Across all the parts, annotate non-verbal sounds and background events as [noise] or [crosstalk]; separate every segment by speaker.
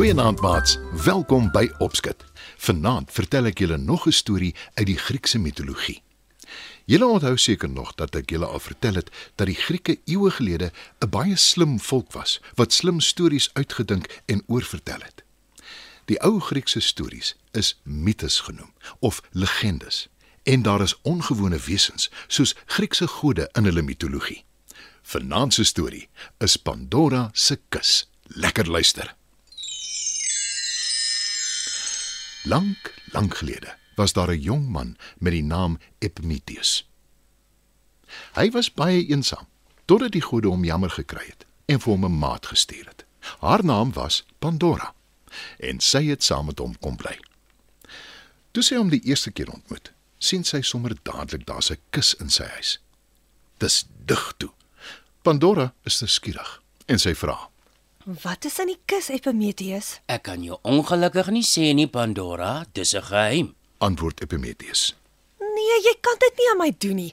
Speaker 1: Goeienaand maats, welkom by Opskit. Vanaand vertel ek julle nog 'n storie uit die Griekse mitologie. Julle onthou seker nog dat ek julle al vertel het dat die Grieke eeue gelede 'n baie slim volk was wat slim stories uitgedink en oorvertel het. Die ou Griekse stories is mites genoem of legendes en daar is ongewone wesens soos Griekse gode in hulle mitologie. Vanaand se storie is Pandora se kus. Lekker luister. Lank, lank gelede was daar 'n jong man met die naam Epimetheus. Hy was baie eensaam totdat die gode hom jammer gekry het en vir hom 'n maat gestuur het. Haar naam was Pandora en sy het saam met hom kom bly. Toe sy hom die eerste keer ontmoet, sien sy sommer dadelik daar's 'n kus in sy huis. Dis dig toe. Pandora is te skieurig en sy vra:
Speaker 2: Wat is in die kus, Epimetheus?
Speaker 3: Ek kan jou ongelukkig nie sê nie, Pandora, dis 'n geheim.
Speaker 1: Antwoord Epimetheus.
Speaker 2: Nee, jy kan dit nie aan my doen nie.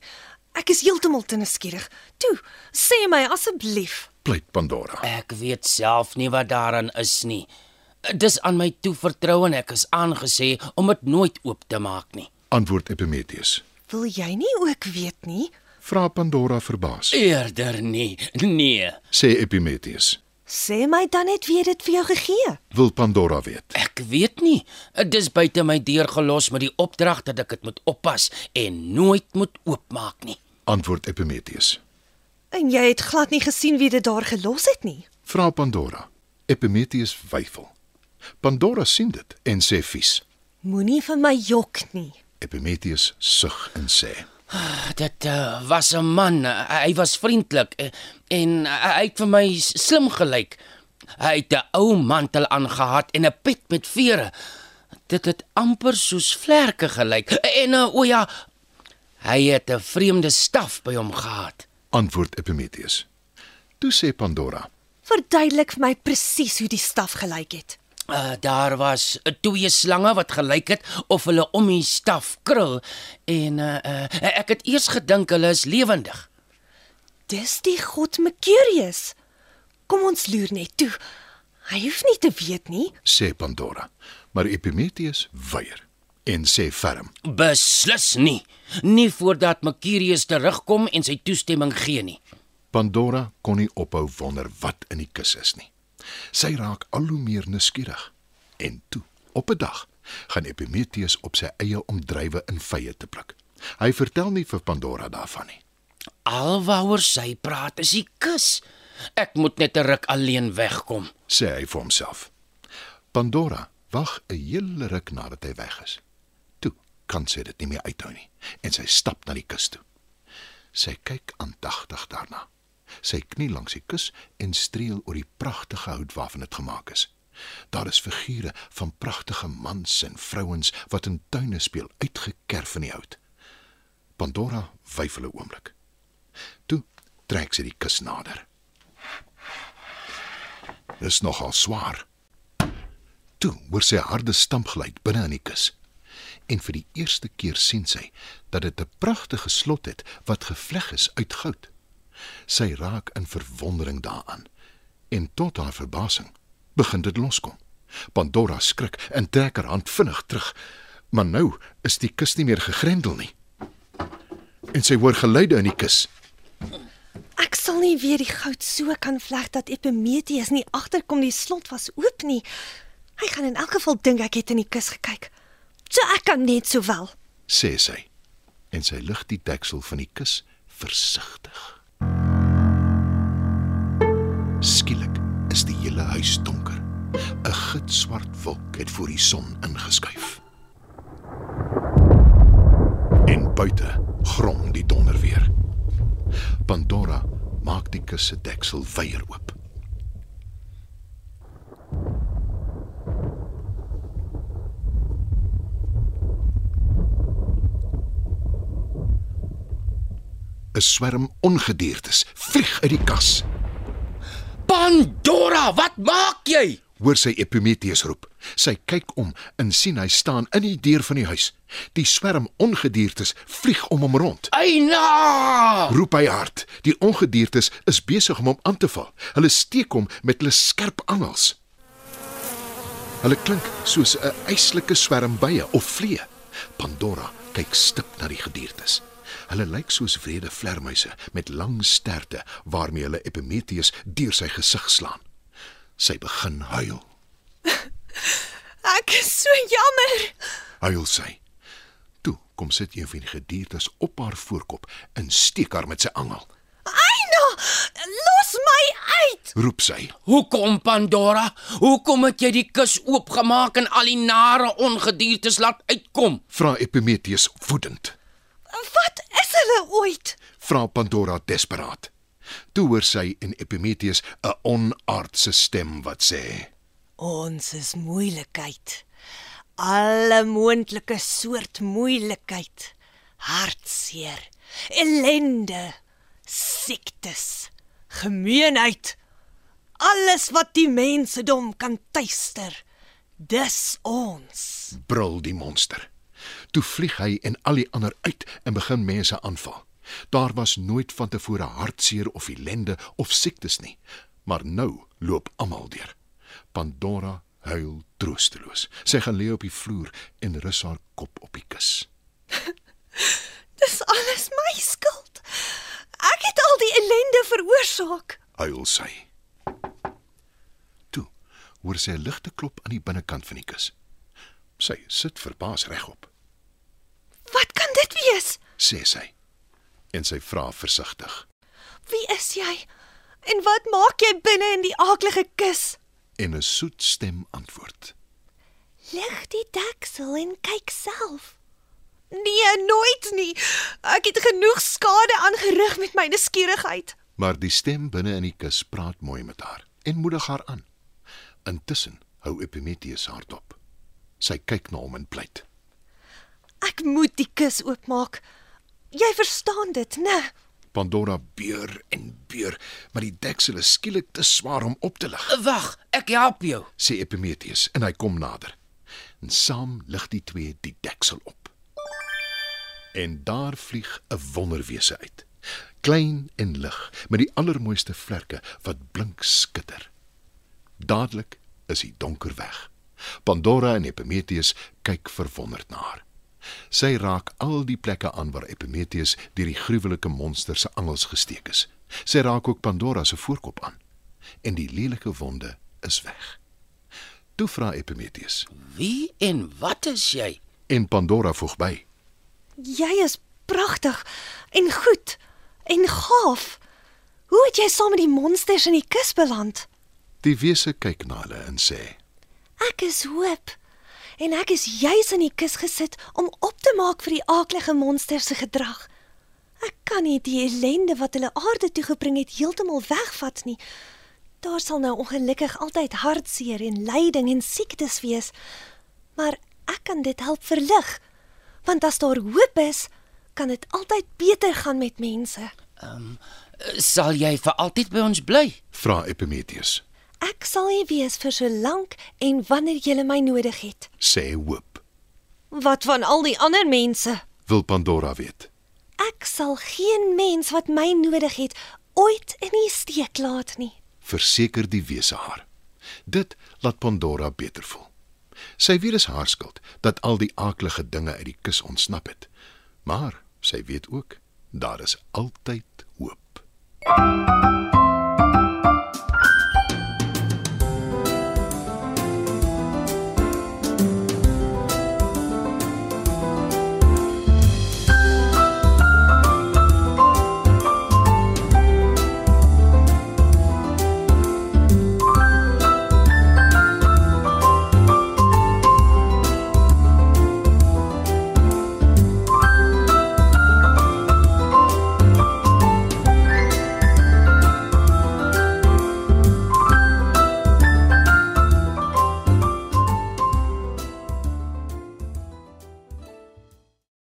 Speaker 2: Ek is heeltemal te nuuskierig. Toe, sê my asseblief.
Speaker 1: Pleit Pandora.
Speaker 3: Ek weet self nie wat daarin is nie. Dis aan my toevertrou en ek is aangesê om dit nooit oop te maak nie.
Speaker 1: Antwoord Epimetheus.
Speaker 2: Wil jy nie ook weet nie?
Speaker 1: Vra Pandora verbaas.
Speaker 3: Eerder nie. Nee,
Speaker 1: Sê Epimetheus.
Speaker 2: Sê my dan net wie dit vir jou gegee.
Speaker 1: Wil Pandora weet.
Speaker 3: ek weet nie. Dis buite my deur gelos met die opdrag dat ek dit moet oppas en nooit moet oopmaak nie.
Speaker 1: Antwoord Epimetheus.
Speaker 2: En jy het glad nie gesien wie dit daar gelos het nie.
Speaker 1: Vra Pandora. Epimetheus weifel. Pandora sien dit en sê vies.
Speaker 2: Moenie vir my jok nie.
Speaker 1: Epimetheus sug en sê:
Speaker 3: Dit uh, was 'n man. Uh, hy was vriendelik uh, en uh, hy het vir my slim gelyk. Hy het 'n ou mantel aangetree en 'n pet met vere. Dit het amper soos vlerke gelyk. En uh, o ja, hy het 'n vreemde staf by hom gehad.
Speaker 1: Antwoord Epimetheus. Toe sê Pandora:
Speaker 2: Verduidelik vir my presies hoe die staf gelyk het.
Speaker 3: Uh, daar was uh, twee slange wat gelyk het of hulle om die staf krul en uh, uh, ek het eers gedink hulle is lewendig.
Speaker 2: Dis die god Mercurius. Kom ons loer net toe. Hy hoef nie te weet nie.
Speaker 1: sê Pandora. Maar Epimetheus weier en sê ferm:
Speaker 3: Beslis nie. Nie voordat Mercurius terugkom en sy toestemming gee nie.
Speaker 1: Pandora kon nie ophou wonder wat in die kus is nie. Sy raak al hoe meer nuuskierig. En toe, op 'n dag, gaan Epimetheus op sy eie om druiwe in vye te pluk. Hy vertel nie vir Pandora daarvan nie.
Speaker 3: Alwaaroor sy praat is die kus. Ek moet net 'n ruk alleen wegkom.
Speaker 1: sê hy vir homself. Pandora wag 'n hele ruk nadat hy weg is. Toe kan sy dit nie meer uithou nie en sy stap na die kus toe. Sy kyk aandagtig daarna. Sy knie langs die kus en streel oor die pragtige hout waarvan dit gemaak is. Daar is figure van pragtige mans en vrouens wat in tuine speel, uitgekerf in die hout. Pandora weifel 'n oomblik. Toe trek sy die kus nader. Dis nogal swaar. Toe hoor sy harde stampgeluid binne in die kus. En vir die eerste keer sien sy dat dit 'n pragtige slot het wat gevleg is uit goud. Sy raak in verwondering daaraan en tot haar verbasing begin dit loskom. Pandora skrik en trek haar hand vinnig terug, maar nou is die kus nie meer gegrendel nie. En sy hoor geluide in die kus.
Speaker 2: Ek sal nie weer die goud so kan vleg dat Epimetheus nie agterkom die slot was oop nie. Hy gaan in elk geval dink ek het in die kus gekyk. So ek kan net sowel.
Speaker 1: sê sy en sy lig die deksel van die kus versigtig. Skielik is die hele huis donker. 'n Gitswart wolk het voor die son ingeskuif. En buite grom die donder weer. Pandora maak die kus se deksel wyer oop. Een swerm ongediertes vlieg uit die kas.
Speaker 3: Pandora, wat maak jy?
Speaker 1: Hoor sy Epimetheus roep. Sy kyk om en sien hy staan in die deur van die huis. Die swerm ongediertes vlieg om hom rond.
Speaker 3: Eina!
Speaker 1: Roep hy hard. Die ongediertes is besig om hom aan te val. Hulle steek hom met hulle skerp angels. Hulle klink soos 'n eislike swerm bye of vliee. Pandora kyk stip na die gediertes. Hulle lyk soos wrede vlermuise met lang sterte waarmee hulle Epimetheus deur sy gesig slaan. Sy begin huil. [laughs]
Speaker 2: Ek is so jammer.
Speaker 1: Huil sy. Toe kom sit een van die gediertes op haar voorkop en steek haar met sy angel.
Speaker 2: Eina, los my uit.
Speaker 1: Roep sy.
Speaker 3: Hoekom Pandora? Hoekom het jy die kus oopgemaak en al die nare ongediertes laat uitkom?
Speaker 1: Vra Epimetheus woedend.
Speaker 2: Wat ooit?
Speaker 1: Vra Pandora desperaat. Toe hoor sy in Epimetheus 'n onaardse stem wat sê:
Speaker 2: Ons is moeilikheid. Alle moontlike soort moeilikheid. Hartseer, ellende, siektes, gemeenheid. Alles wat die mensedom kan tuister. Dis ons.
Speaker 1: brul die monster. Toe vlieg hy en al die ander uit en begin mense aanval. Daar was nooit van tevore hartseer of ellende of siektes nie, maar nou loop almal deur. Pandora huil troosteloos. Sy gaan lê op die vloer en rus haar kop op die kus. [laughs]
Speaker 2: Dis alles my skuld. Ek het al die ellende veroorsaak.
Speaker 1: Huil sy. Toe hoor sy 'n ligte klop aan die binnekant van die kus. Sy sit verbaas regop,
Speaker 2: Wat kan dit wees?
Speaker 1: Sê sy. En sy vra versigtig.
Speaker 2: Wie is jy? En wat maak jy binne in die aaklige kus?
Speaker 1: En 'n soet stem antwoord.
Speaker 2: Lig die deksel en kyk self. Nee, nooit nie. Ek het genoeg skade aangerig met my nuuskierigheid.
Speaker 1: Maar die stem binne in die kus praat mooi met haar en moedig haar aan. Intussen hou Epimetheus haar dop. Sy kyk na hom en pleit.
Speaker 2: Ek moet die kus oopmaak. Jy verstaan dit, né?
Speaker 1: Pandora beur en beur, maar die deksel is skielik te swaar om op te lig,
Speaker 3: Wag, ek help jou.
Speaker 1: sê Epimetheus en hy kom nader. En saam lig die twee die deksel op. En daar vlieg 'n wonderwese uit. Klein en lig, met die allermooiste vlerke wat blink skitter. Dadelik is die donker weg. Pandora en Epimetheus kyk verwonderd na haar. Sy raak al die plekke aan waar Epimetheus deur die gruwelike monster se angels gesteek is. Sy raak ook Pandora se voorkop aan en die lelike wonde is weg. Toe vra Epimetheus
Speaker 3: Wie en wat is jy?
Speaker 1: en Pandora voeg by:
Speaker 2: Jy is pragtig en goed en gaaf. Hoe het jy saam met die monsters in die kus beland?
Speaker 1: Die wese kyk na hulle en sê:
Speaker 2: Ek is hoop. En ek is juis in die kus gesit om op te maak vir die aaklige monsters se gedrag. Ek kan nie die ellende wat hulle aarde toe gebring het heeltemal wegvat nie. Daar sal nou ongelukkig altyd hartseer en lyding en siektes wees. Maar ek kan dit help verlig. Want as daar hoop is, kan dit altyd beter gaan met mense.
Speaker 3: Sal jy vir altyd by ons bly?
Speaker 1: Vra Epimetheus.
Speaker 2: Ek sal hier wees vir so lank en wanneer jy my nodig het.
Speaker 1: Sê hoop.
Speaker 2: Wat van al die ander mense?
Speaker 1: Wil Pandora weet.
Speaker 2: Ek sal geen mens wat my nodig het ooit in die steek laat nie.
Speaker 1: Verseker die wese haar. Dit laat Pandora beter voel. Sy weet dis haar skuld dat al die aaklige dinge uit die kus ontsnap het. Maar sy weet ook daar is altyd hoop.